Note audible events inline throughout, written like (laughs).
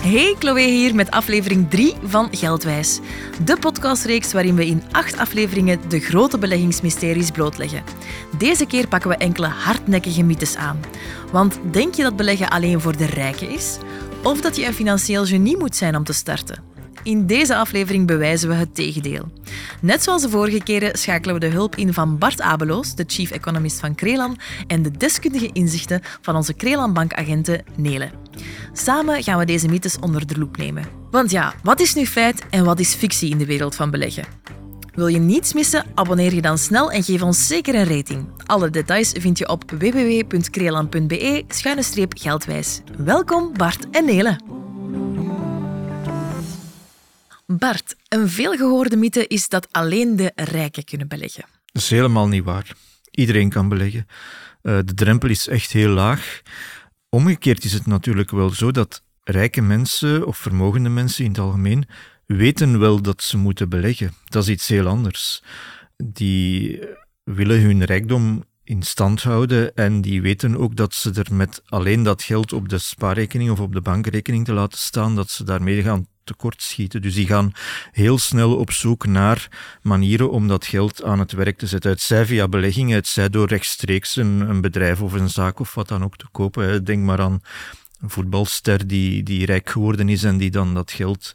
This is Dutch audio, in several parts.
Hey, Chloe hier met aflevering 3 van Geldwijs. De podcastreeks waarin we in acht afleveringen de grote beleggingsmysteries blootleggen. Deze keer pakken we enkele hardnekkige mythes aan. Want denk je dat beleggen alleen voor de rijken is? Of dat je een financieel genie moet zijn om te starten? In deze aflevering bewijzen we het tegendeel. Net zoals de vorige keren schakelen we de hulp in van Bart Abeloos, de chief economist van Krelan, en de deskundige inzichten van onze Krelan bankagenten Nele. Samen gaan we deze mythes onder de loep nemen. Want ja, wat is nu feit en wat is fictie in de wereld van beleggen? Wil je niets missen? Abonneer je dan snel en geef ons zeker een rating. Alle details vind je op www.krelan.be-geldwijs. Welkom Bart en Nele. Bart, een veelgehoorde mythe is dat alleen de rijken kunnen beleggen. Dat is helemaal niet waar. Iedereen kan beleggen. Uh, de drempel is echt heel laag. Omgekeerd is het natuurlijk wel zo dat rijke mensen of vermogende mensen in het algemeen weten wel dat ze moeten beleggen. Dat is iets heel anders. Die willen hun rijkdom in stand houden en die weten ook dat ze er met alleen dat geld op de spaarrekening of op de bankrekening te laten staan, dat ze daarmee gaan tekortschieten. Dus die gaan heel snel op zoek naar manieren om dat geld aan het werk te zetten. Het zij via beleggingen, het zij door rechtstreeks een, een bedrijf of een zaak of wat dan ook te kopen. Denk maar aan een voetbalster die, die rijk geworden is en die dan dat geld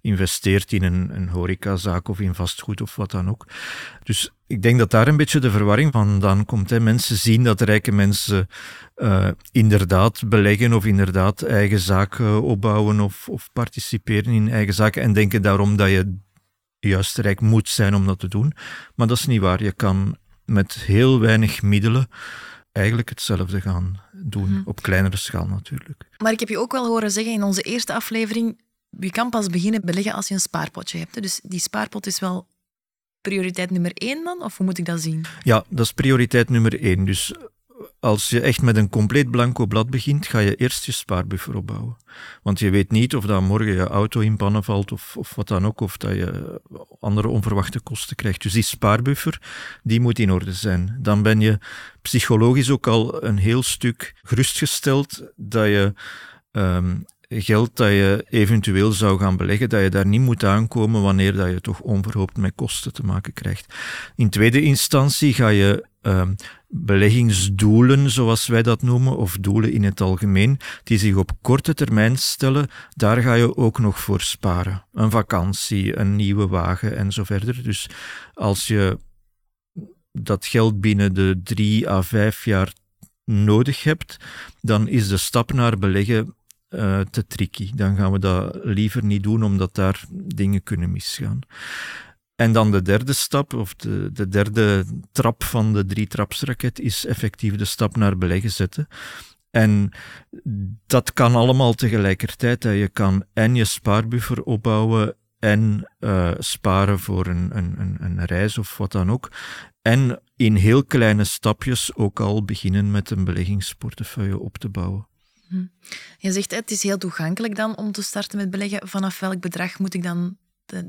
investeert in een, een horecazaak of in vastgoed of wat dan ook. Dus ik denk dat daar een beetje de verwarring vandaan komt. Hè. Mensen zien dat rijke mensen uh, inderdaad beleggen of inderdaad eigen zaken opbouwen of, of participeren in eigen zaken en denken daarom dat je juist rijk moet zijn om dat te doen. Maar dat is niet waar. Je kan met heel weinig middelen eigenlijk hetzelfde gaan doen, mhm. op kleinere schaal natuurlijk. Maar ik heb je ook wel horen zeggen in onze eerste aflevering, je kan pas beginnen beleggen als je een spaarpotje hebt. Dus die spaarpot is wel prioriteit nummer één dan? Of hoe moet ik dat zien? Ja, dat is prioriteit nummer één. Dus als je echt met een compleet blanco blad begint, ga je eerst je spaarbuffer opbouwen. Want je weet niet of dat morgen je auto in pannen valt of, of wat dan ook, of dat je andere onverwachte kosten krijgt. Dus die spaarbuffer, die moet in orde zijn. Dan ben je psychologisch ook al een heel stuk gerustgesteld dat je ehm, geld dat je eventueel zou gaan beleggen, dat je daar niet moet aankomen wanneer dat je toch onverhoopt met kosten te maken krijgt. In tweede instantie ga je uh, beleggingsdoelen, zoals wij dat noemen, of doelen in het algemeen, die zich op korte termijn stellen, daar ga je ook nog voor sparen. Een vakantie, een nieuwe wagen en zo verder. Dus als je dat geld binnen de drie à vijf jaar nodig hebt, dan is de stap naar beleggen uh, te tricky. Dan gaan we dat liever niet doen, omdat daar dingen kunnen misgaan. En dan de derde stap, of de, de derde trap van de drie trapsraket, is effectief de stap naar beleggen zetten. En dat kan allemaal tegelijkertijd. Hè. Je kan en je spaarbuffer opbouwen en uh, sparen voor een, een, een, reis of wat dan ook. En in heel kleine stapjes ook al beginnen met een beleggingsportefeuille op te bouwen. Hm. Je zegt het is heel toegankelijk dan om te starten met beleggen. Vanaf welk bedrag moet ik dan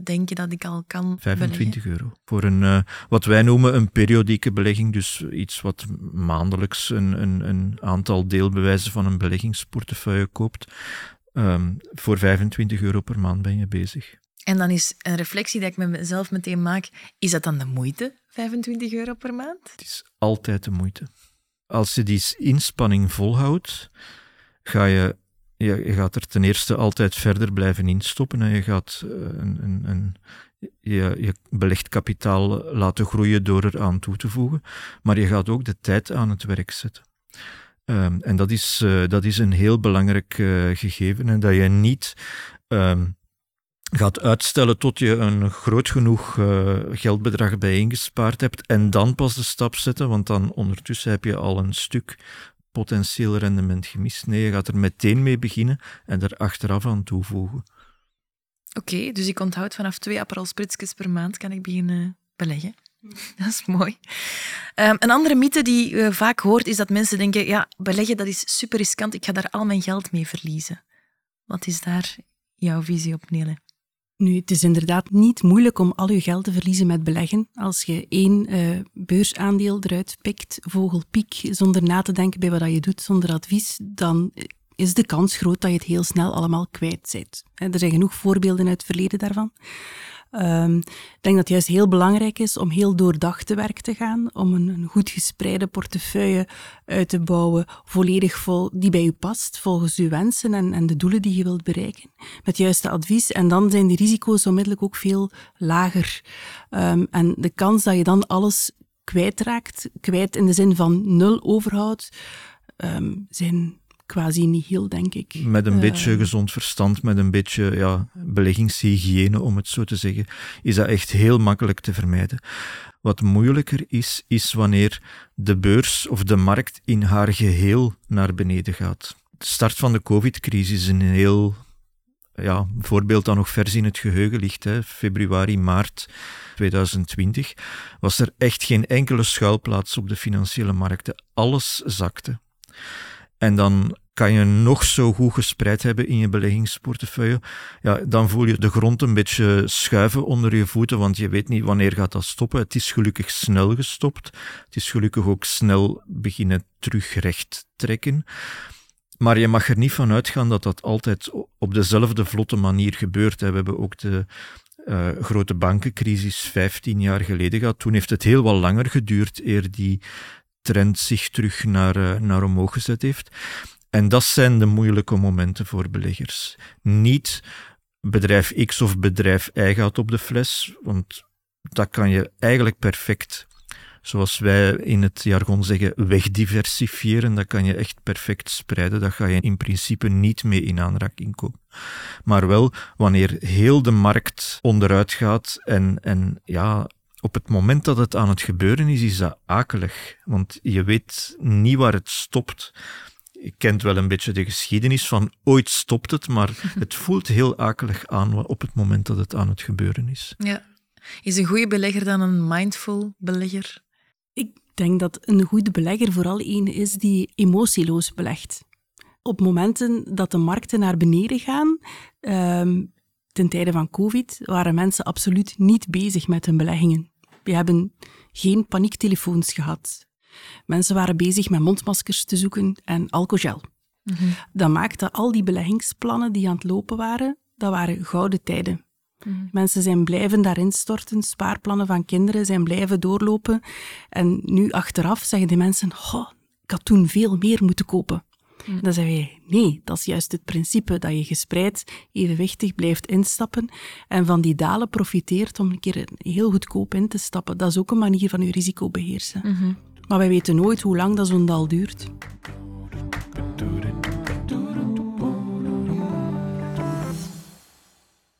denken dat ik al kan 25 euro. Voor een, uh, wat wij noemen een periodieke belegging, dus iets wat maandelijks een, een, een aantal deelbewijzen van een beleggingsportefeuille koopt. Um, voor 25 euro per maand ben je bezig. En dan is een reflectie die ik met mezelf meteen maak, is dat dan de moeite, 25 euro per maand? Het is altijd de moeite. Als je die inspanning volhoudt, ga je, je, gaat er ten eerste altijd verder blijven instoppen en je gaat eh, een, een, een je, je belegd kapitaal laten groeien door er aan toe te voegen, maar je gaat ook de tijd aan het werk zetten. Um, en dat is, uh, dat is een heel belangrijk uh, gegeven, en dat je niet um, gaat uitstellen tot je een groot genoeg uh, geldbedrag bijeengespaard hebt en dan pas de stap zetten, want dan ondertussen heb je al een stuk potentieel rendement gemist. Nee, je gaat er meteen mee beginnen en er achteraf aan toevoegen. Oké, dus ik onthoud vanaf twee Aperol per maand kan ik beginnen beleggen. (laughs) Dat is mooi. Um, een andere mythe die je vaak hoort is dat mensen denken, ja, beleggen dat is super riskant, ik ga daar al mijn geld mee verliezen. Wat is daar jouw visie op, Nele? Nu, het is inderdaad niet moeilijk om al je geld te verliezen met beleggen. Als je één uh, beursaandeel eruit pikt, vogelpiek, zonder na te denken bij wat je doet, zonder advies, dan is de kans groot dat je het heel snel allemaal kwijt bent. Er zijn genoeg voorbeelden uit het verleden daarvan. Um, ik denk dat het juist heel belangrijk is om heel doordacht te werk te gaan, om een, een, goed gespreide portefeuille uit te bouwen, volledig vol, die bij u past, volgens uw wensen en, en de doelen die je wilt bereiken, met juiste advies. En dan zijn die risico's onmiddellijk ook veel lager. Um, en de kans dat je dan alles kwijtraakt, kwijt in de zin van nul overhoud, um, zijn quasi niet heel, denk ik. Met een beetje eh, gezond verstand, met een beetje ja, beleggingshygiëne, om het zo te zeggen, is dat echt heel makkelijk te vermijden. Wat moeilijker is, is wanneer de beurs of de markt in haar geheel naar beneden gaat. De start van de COVID-crisis is een heel ja, voorbeeld dat nog vers in het geheugen ligt. Hè. Februari, maart 2020 was er echt geen enkele schuilplaats op de financiële markten. Alles zakte. En dan kan je nog zo goed gespreid hebben in je beleggingsportefeuille. Ja, dan voel je de grond een beetje schuiven onder je voeten, want je weet niet wanneer gaat dat stoppen. Het is gelukkig snel gestopt. Het is gelukkig ook snel beginnen terug recht trekken. Maar je mag er niet van uitgaan dat dat altijd op dezelfde vlotte manier gebeurt. We hebben ook de uh, grote bankencrisis 15 jaar geleden gehad. Toen heeft het heel wat langer geduurd eer die zich terug naar, uh, naar omhoog gezet heeft. En dat zijn de moeilijke momenten voor beleggers. Niet bedrijf X of bedrijf Y gaat op de fles, want dat kan je eigenlijk perfect, zoals wij in het jargon zeggen, wegdiversifiëren. Dat kan je echt perfect spreiden. Dat ga je in principe niet mee in aanraking komen. Maar wel wanneer heel de markt onderuit gaat en, en ja, op het moment dat het aan het gebeuren is, is dat akelig. Want je weet niet waar het stopt. Je kent wel een beetje de geschiedenis van ooit stopt het, maar (laughs) het voelt heel akelig aan op het moment dat het aan het gebeuren is. Ja. Is een goede belegger dan een mindful belegger? Ik denk dat een goede belegger vooral een is die emotieloos belegt. Op momenten dat de markten naar beneden gaan, um, ten tijde van COVID, waren mensen absoluut niet bezig met hun beleggingen. We hebben geen paniektelefoons gehad. Mensen waren bezig met mondmaskers te zoeken en alcohol. Mm Dat maakte al die beleggingsplannen die aan het lopen waren, dat waren gouden tijden. Mhm. Mensen zijn blijven daarin storten, spaarplannen van kinderen zijn blijven doorlopen. En nu achteraf zeggen de mensen, oh, ik had toen veel meer moeten kopen. Mm. Dan zeggen wij, nee, dat is juist het principe dat je gespreid evenwichtig blijft instappen en van die dalen profiteert om een keer heel goedkoop in te stappen. Dat is ook een manier van je risico beheersen. Mhm. Maar wij weten nooit hoe lang dat zo'n dal duurt.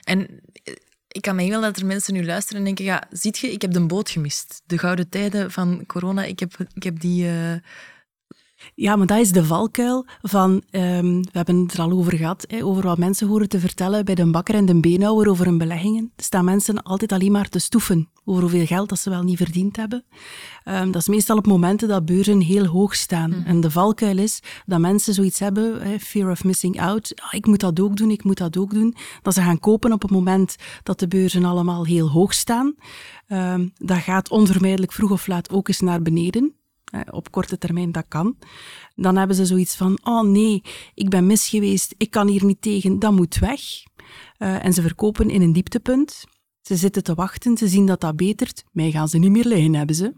En eh, ik kan me wel dat er mensen nu luisteren en denken, ja, ziet je, ik heb de boot gemist. De gouden tijden van corona, ik heb, ik heb die... Uh ja, maar dat is de valkuil van, um, we hebben het er al over gehad, hè, over wat mensen horen te vertellen bij de bakker en de beenhouwer over hun beleggingen. Staan mensen altijd alleen maar te stoeven over hoeveel geld dat ze wel niet verdiend hebben. Um, dat is meestal op momenten dat beurzen heel hoog staan. Mm. En de valkuil is dat mensen zoiets hebben, hè, fear of missing out, ah, ik moet dat ook doen, ik moet dat ook doen. Dat ze gaan kopen op het moment dat de beurzen allemaal heel hoog staan. Um, dat gaat onvermijdelijk vroeg of laat ook eens naar beneden op korte termijn dat kan, dan hebben ze zoiets van, oh nee, ik ben mis geweest, ik kan hier niet tegen, dat moet weg. Uh, en ze verkopen in een dieptepunt. Ze zitten te wachten, ze zien dat dat betert. Mij gaan ze niet meer liggen, hebben ze.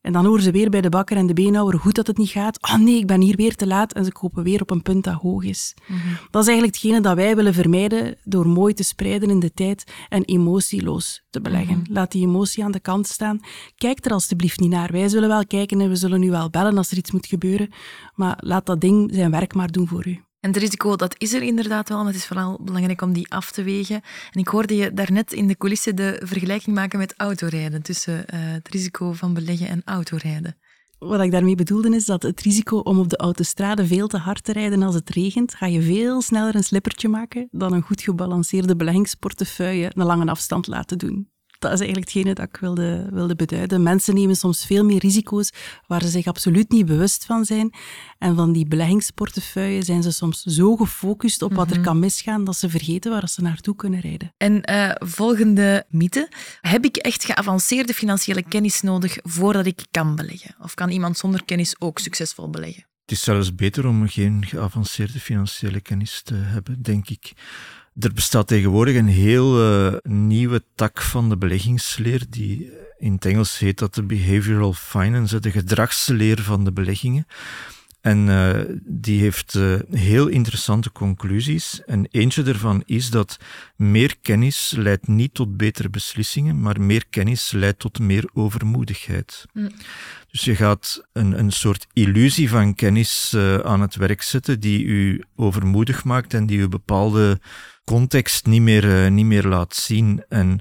En dan horen ze weer bij de bakker en de beenhouwer goed dat het niet gaat. Oh nee, ik ben hier weer te laat. En ze kopen weer op een punt dat hoog is. Mhm. Dat is eigenlijk hetgene dat wij willen vermijden door mooi te spreiden in de tijd en emotieloos te beleggen. Mhm. Laat die emotie aan de kant staan. Kijk er alstublieft niet naar. Wij zullen wel kijken en we zullen u wel bellen als er iets moet gebeuren. Maar laat dat ding zijn werk maar doen voor u. En het risico, dat is er inderdaad wel, maar het is vooral belangrijk om die af te wegen. En ik hoorde je daarnet in de coulissen de vergelijking maken met autorijden, tussen uh, het risico van beleggen en autorijden. Wat ik daarmee bedoelde is dat het risico om op de autostrade veel te hard te rijden als het regent, ga je veel sneller een slippertje maken dan een goed gebalanceerde beleggingsportefeuille een lange afstand laten doen dat is eigenlijk hetgene dat ik wilde, wilde beduiden. Mensen nemen soms veel meer risico's waar ze zich absoluut niet bewust van zijn. En van die beleggingsportefeuille zijn ze soms zo gefocust op wat er mhm. kan misgaan, dat ze vergeten waar ze naartoe kunnen rijden. En uh, volgende mythe. Heb ik echt geavanceerde financiële kennis nodig voordat ik kan beleggen? Of kan iemand zonder kennis ook succesvol beleggen? Het is zelfs beter om geen geavanceerde financiële kennis te hebben, denk ik. Er bestaat tegenwoordig een heel uh, nieuwe tak van de beleggingsleer, die in het Engels heet dat de behavioral finance, de gedragsleer van de beleggingen. En uh, die heeft uh, heel interessante conclusies. En eentje daarvan is dat meer kennis leidt niet tot betere beslissingen, maar meer kennis leidt tot meer overmoedigheid. Mm. Dus je gaat een, een soort illusie van kennis uh, aan het werk zetten die u overmoedig maakt en die u bepaalde context niet meer, niet meer laat zien. En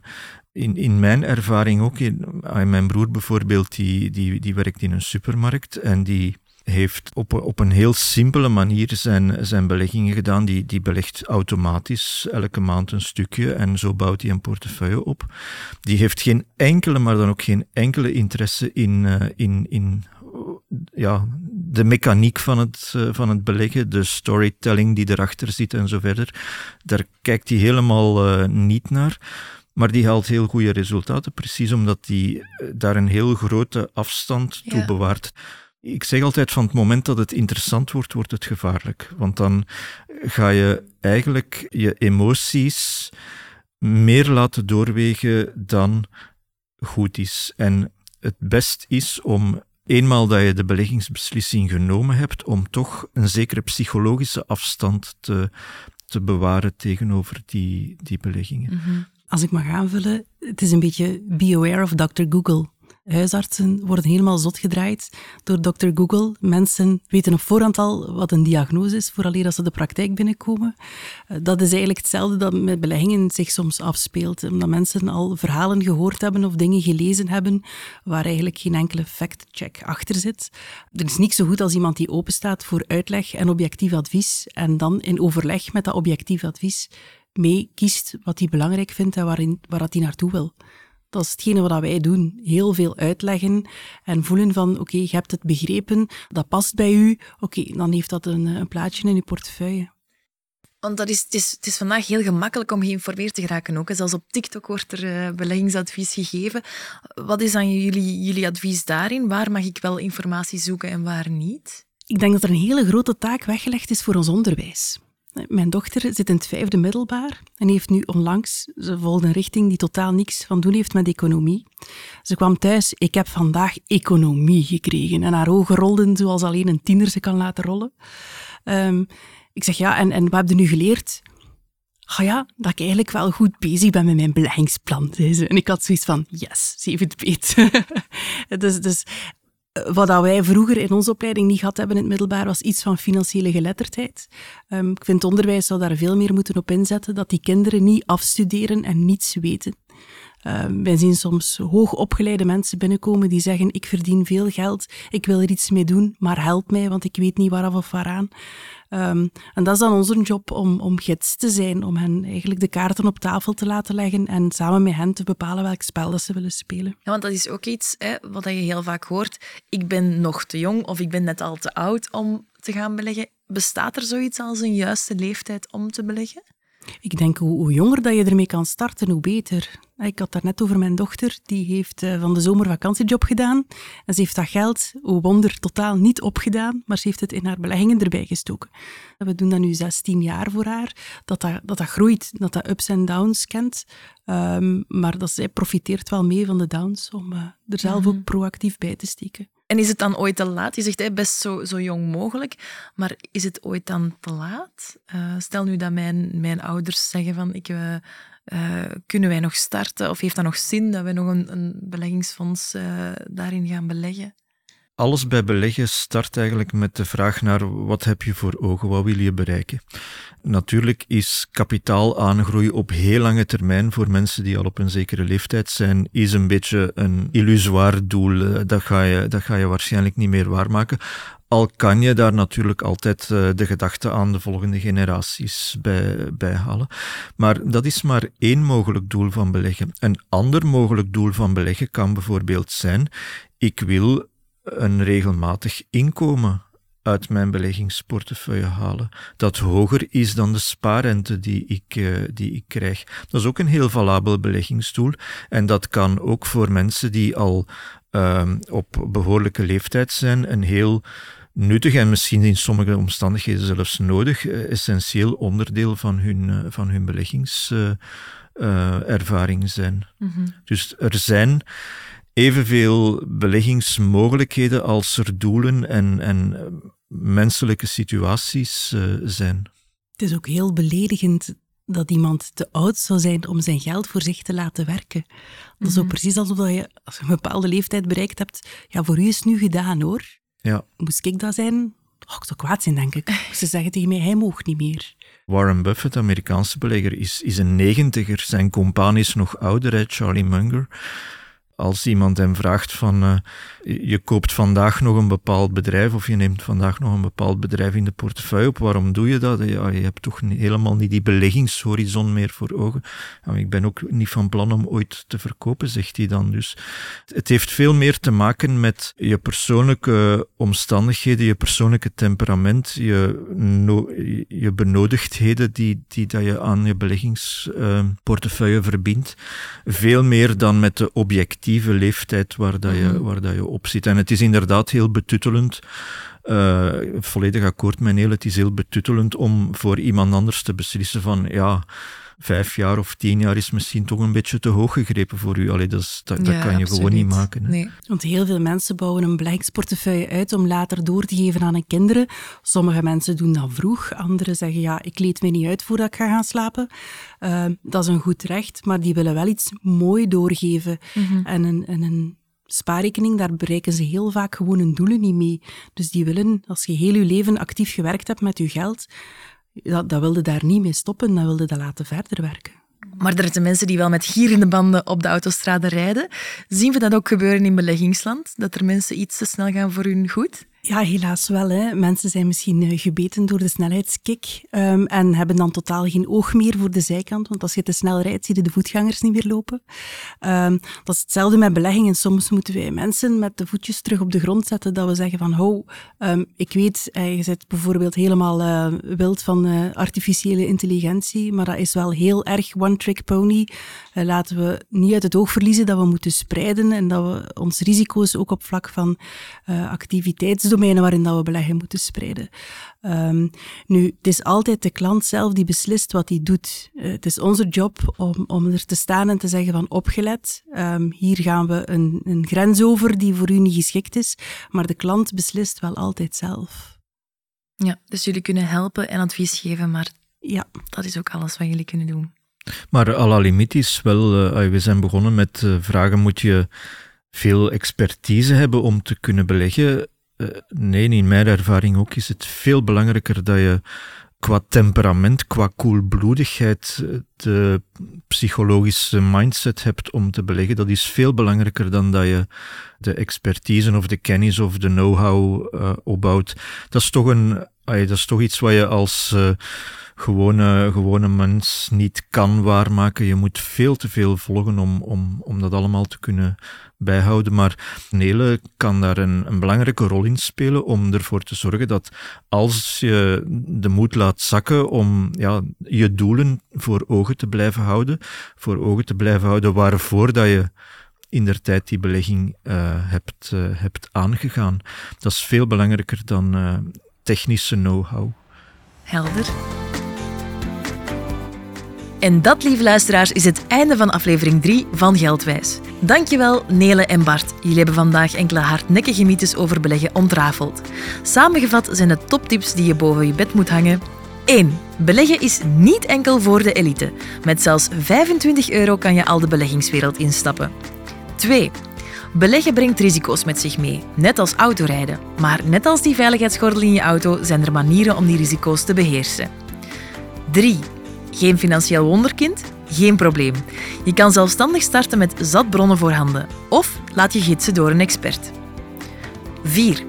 in, in mijn ervaring ook, in, mijn broer bijvoorbeeld, die, die, die werkt in een supermarkt en die heeft op, op een heel simpele manier zijn, zijn beleggingen gedaan. Die, die belegt automatisch elke maand een stukje en zo bouwt hij een portefeuille op. Die heeft geen enkele, maar dan ook geen enkele interesse in, uh, in, in ja, de mechaniek van het, uh, van het beleggen, de storytelling die erachter zit en zo verder. Daar kijkt hij helemaal uh, niet naar. Maar die haalt heel goede resultaten, precies omdat hij daar een heel grote afstand toe bewaart. Ik zeg altijd van het moment dat het interessant wordt, wordt het gevaarlijk. Want dan ga je eigenlijk je emoties meer laten doorwegen dan goed is. En het best is om eenmaal dat je de beleggingsbeslissing genomen hebt, om toch een zekere psychologische afstand te, te bewaren tegenover die, die beleggingen. Mhm. Als ik mag aanvullen, het is een beetje be aware of Dr. Google. Huisartsen worden helemaal zot gedraaid door dokter Google. Mensen weten op voorhand al wat een diagnose is, vooraleer dat ze de praktijk binnenkomen. Eh, dat is eigenlijk hetzelfde dat met beleggingen zich soms afspeelt. Omdat mensen al verhalen gehoord hebben of dingen gelezen hebben waar eigenlijk geen enkele fact-check achter zit. Er is niks zo goed als iemand die openstaat voor uitleg en objectief advies en dan in overleg met dat objectief advies mee kiest wat hij belangrijk vindt en waarin, waar hij naartoe wil. Dat is hetgene wat wij doen. Heel veel uitleggen en voelen van, oké, je hebt het begrepen, dat past bij u. Oké, dan heeft dat een, een plaatje in uw portefeuille. Want dat is, het, is, het is vandaag heel gemakkelijk om geïnformeerd te geraken ook. Zelfs op TikTok wordt er uh, beleggingsadvies gegeven. Wat is dan jullie, jullie advies daarin? Waar mag ik wel informatie zoeken en waar niet? Ik denk dat er een hele grote taak weggelegd is voor ons onderwijs. Mijn dochter zit in het vijfde middelbaar en heeft nu onlangs, ze volgde een richting die totaal niks van doen heeft met economie. Ze kwam thuis, ik heb vandaag economie gekregen en haar ogen rolden zoals alleen een tiener ze kan laten rollen. Um, ik zeg, ja, en, en wat heb je nu geleerd? Oh ja, dat ik eigenlijk wel goed bezig ben met mijn beleggingsplan. En ik had zoiets van, yes, ze heeft het beet. (laughs) dus, dus wat wij vroeger in onze opleiding niet gehad hebben in het middelbaar, was iets van financiële geletterdheid. Um, ik vind onderwijs zou daar veel meer moeten op inzetten, dat die kinderen niet afstuderen en niets weten. Um, wij zien soms hoogopgeleide mensen binnenkomen die zeggen: Ik verdien veel geld, ik wil er iets mee doen, maar help mij, want ik weet niet waaraf of waaraan. Um, en dat is dan onze job om, om gids te zijn, om hen eigenlijk de kaarten op tafel te laten leggen en samen met hen te bepalen welk spel dat ze willen spelen. Ja, want dat is ook iets hè, wat je heel vaak hoort. Ik ben nog te jong of ik ben net al te oud om te gaan beleggen. Bestaat er zoiets als een juiste leeftijd om te beleggen? Ik denk, hoe, hoe, jonger dat je ermee kan starten, hoe beter. Ik had daar net over mijn dochter, die heeft uh, van de zomer vakantiejob gedaan. En ze heeft dat geld, hoe wonder, totaal niet opgedaan, maar ze heeft het in haar beleggingen erbij gestoken. we doen dat nu 16 jaar voor haar, dat dat, dat, dat groeit, dat dat ups en downs kent. Um, maar dat zij profiteert wel mee van de downs om uh, er zelf ook mhm. proactief bij te steken. En is het dan ooit te laat? Je zegt best zo, zo jong mogelijk, maar is het ooit dan te laat? Uh, stel nu dat mijn, mijn ouders zeggen van ik, uh, uh, kunnen wij nog starten of heeft dat nog zin dat we nog een, een beleggingsfonds daarin gaan beleggen? Alles bij beleggen start eigenlijk met de vraag naar wat heb je voor ogen, wat wil je bereiken. Natuurlijk is kapitaalaangroei op heel lange termijn voor mensen die al op een zekere leeftijd zijn, is een beetje een illusoir doel. Eh, dat ga je, dat ga je waarschijnlijk niet meer waarmaken. Al kan je daar natuurlijk altijd eh, de gedachte aan de volgende generaties bij, bij halen. Maar dat is maar één mogelijk doel van beleggen. Een ander mogelijk doel van beleggen kan bijvoorbeeld zijn: ik wil een regelmatig inkomen uit mijn beleggingsportefeuille halen, dat hoger is dan de spaarrente die ik, uh, die ik krijg. Dat is ook een heel valabel beleggingsdoel en dat kan ook voor mensen die al uh, op behoorlijke leeftijd zijn een heel nuttig en misschien in sommige omstandigheden zelfs nodig, eh, essentieel onderdeel van hun, eh, van hun beleggingservaring zijn. Dus er zijn evenveel beleggingsmogelijkheden als er doelen en, en menselijke situaties zijn. Het is ook heel beledigend dat iemand te oud zou zijn om zijn geld voor zich te laten werken. Dat is ook precies alsof je, als je een bepaalde leeftijd bereikt hebt, ja, voor u is het nu gedaan hoor. Ja. Moest ik dat zijn? Oh, ik zou kwaad zijn, denk ik. (laughs) Ze zeggen tegen mij, hij mag niet meer. Warren Buffett, Amerikaanse belegger, is, is een negentiger. Zijn compaan is nog ouder, hè, Charlie Munger als iemand hem vraagt van uh, je koopt vandaag nog een bepaald bedrijf of je neemt vandaag nog een bepaald bedrijf in de portefeuille op, waarom doe je dat? Ja, je hebt toch helemaal niet die beleggingshorizon meer voor ogen. Ja, ik ben ook niet van plan om ooit te verkopen, zegt hij dan. Dus het heeft veel meer te maken met je persoonlijke omstandigheden, je persoonlijke temperament, je, je benodigdheden die, die dat je aan je beleggingsportefeuille verbindt. Veel meer dan met de leeftijd waar, dat je, mhm. waar dat je op zit. En het is inderdaad heel betuttelend. Uh, volledig akkoord met Neel, het is heel betuttelend om voor iemand anders te beslissen van ja, vijf jaar of tien jaar is misschien toch een beetje te hoog gegrepen voor u. Allee, dat, dat, dat kan je gewoon niet maken. Nee. Want heel veel mensen bouwen een beleggingsportefeuille uit om later door te geven aan hun kinderen. Sommige mensen doen dat vroeg, anderen zeggen ja, ik leed me niet uit voordat ik ga gaan slapen. Uh, dat is een goed recht, maar die willen wel iets mooi doorgeven. Mhm. En een, en een spaarrekening, daar bereiken ze heel vaak gewoon hun doelen niet mee. Dus die willen, als je heel je leven actief gewerkt hebt met je geld, dat, dat wilde daar niet mee stoppen, dat wilde dat laten verder werken. Maar er zijn mensen die wel met gierende banden op de autostrade rijden. Zien we dat ook gebeuren in beleggingsland? Dat er mensen iets te snel gaan voor hun goed? Ja, helaas wel. Hè. Mensen zijn misschien eh, gebeten door de snelheidskick um, en hebben dan totaal geen oog meer voor de zijkant. Want als je te snel rijdt, zie je de voetgangers niet meer lopen. Um, dat is hetzelfde met beleggingen. Soms moeten wij mensen met de voetjes terug op de grond zetten. Dat we zeggen van, ho, um, ik weet, uh, je zit bijvoorbeeld helemaal uh, wild van artificiële intelligentie, maar dat is wel heel erg one-trick pony. laten we niet uit het oog verliezen dat we moeten spreiden en dat we ons risico's ook op vlak van activiteits domeinen waarin dat we beleggen moeten spreiden. Um, nu, het is altijd de klant zelf die beslist wat hij doet. Uh, het is onze job om, om er te staan en te zeggen van opgelet, um, hier gaan we een, een grens over die voor u niet geschikt is, maar de klant beslist wel altijd zelf. Ja, dus jullie kunnen helpen en advies geven, maar ja. dat is ook alles wat jullie kunnen doen. Maar à la limit is wel, uh, we zijn begonnen met uh, vragen, moet je veel expertise hebben om te kunnen beleggen? Eh, nee, in mijn ervaring ook is het veel belangrijker dat je qua temperament, qua koelbloedigheid, eh, de psychologische mindset hebt om te beleggen. Dat is veel belangrijker dan dat je de expertise of de kennis of de know-how uh, opbouwt. Dat is toch, een, dat is toch iets wat je als uh, gewone, gewone mens niet kan waarmaken. Je moet veel te veel volgen om, om, om dat allemaal te kunnen bijhouden. Maar Nele kan daar een, een, belangrijke rol in spelen om ervoor te zorgen dat als je de moed laat zakken om ja, je doelen voor ogen te blijven houden, voor ogen te blijven houden waarvoor dat je in der tijd die belegging uh, hebt, uh, hebt aangegaan. Dat is veel belangrijker dan technische know-how. Helder. En dat, lieve luisteraars, is het einde van aflevering 3 van Geldwijs. Dankjewel, Nele en Bart. Jullie hebben vandaag enkele hardnekkige mythes over beleggen ontrafeld. Samengevat zijn de toptips die je boven je bed moet hangen. 1. Beleggen is niet enkel voor de elite. Met zelfs 25 euro kan je al de beleggingswereld instappen. 2. Beleggen brengt risico's met zich mee, net als autorijden. Maar net als die veiligheidsgordel in je auto zijn er manieren om die risico's te beheersen. 3. Geen financieel wonderkind? Geen probleem. Je kan zelfstandig starten met zat bronnen voorhanden of laat je gidsen door een expert. 4.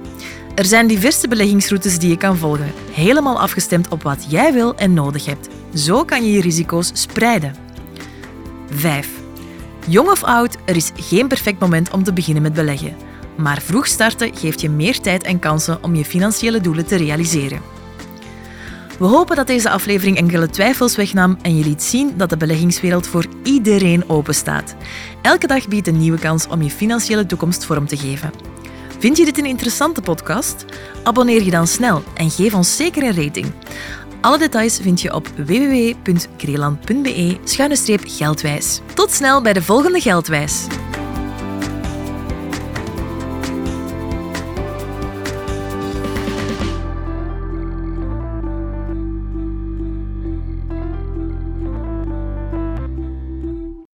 Er zijn diverse beleggingsroutes die je kan volgen, helemaal afgestemd op wat jij wil en nodig hebt. Zo kan je je risico's spreiden. 5. Jong of oud, er is geen perfect moment om te beginnen met beleggen. Maar vroeg starten geeft je meer tijd en kansen om je financiële doelen te realiseren. We hopen dat deze aflevering enkele twijfels wegnam en je liet zien dat de beleggingswereld voor iedereen open staat. Elke dag biedt een nieuwe kans om je financiële toekomst vorm te geven. Vind je dit een interessante podcast? Abonneer je dan snel en geef ons zeker een rating. Alle details vind je op www.kreeland.be-geldwijs. Tot snel bij de volgende Geldwijs.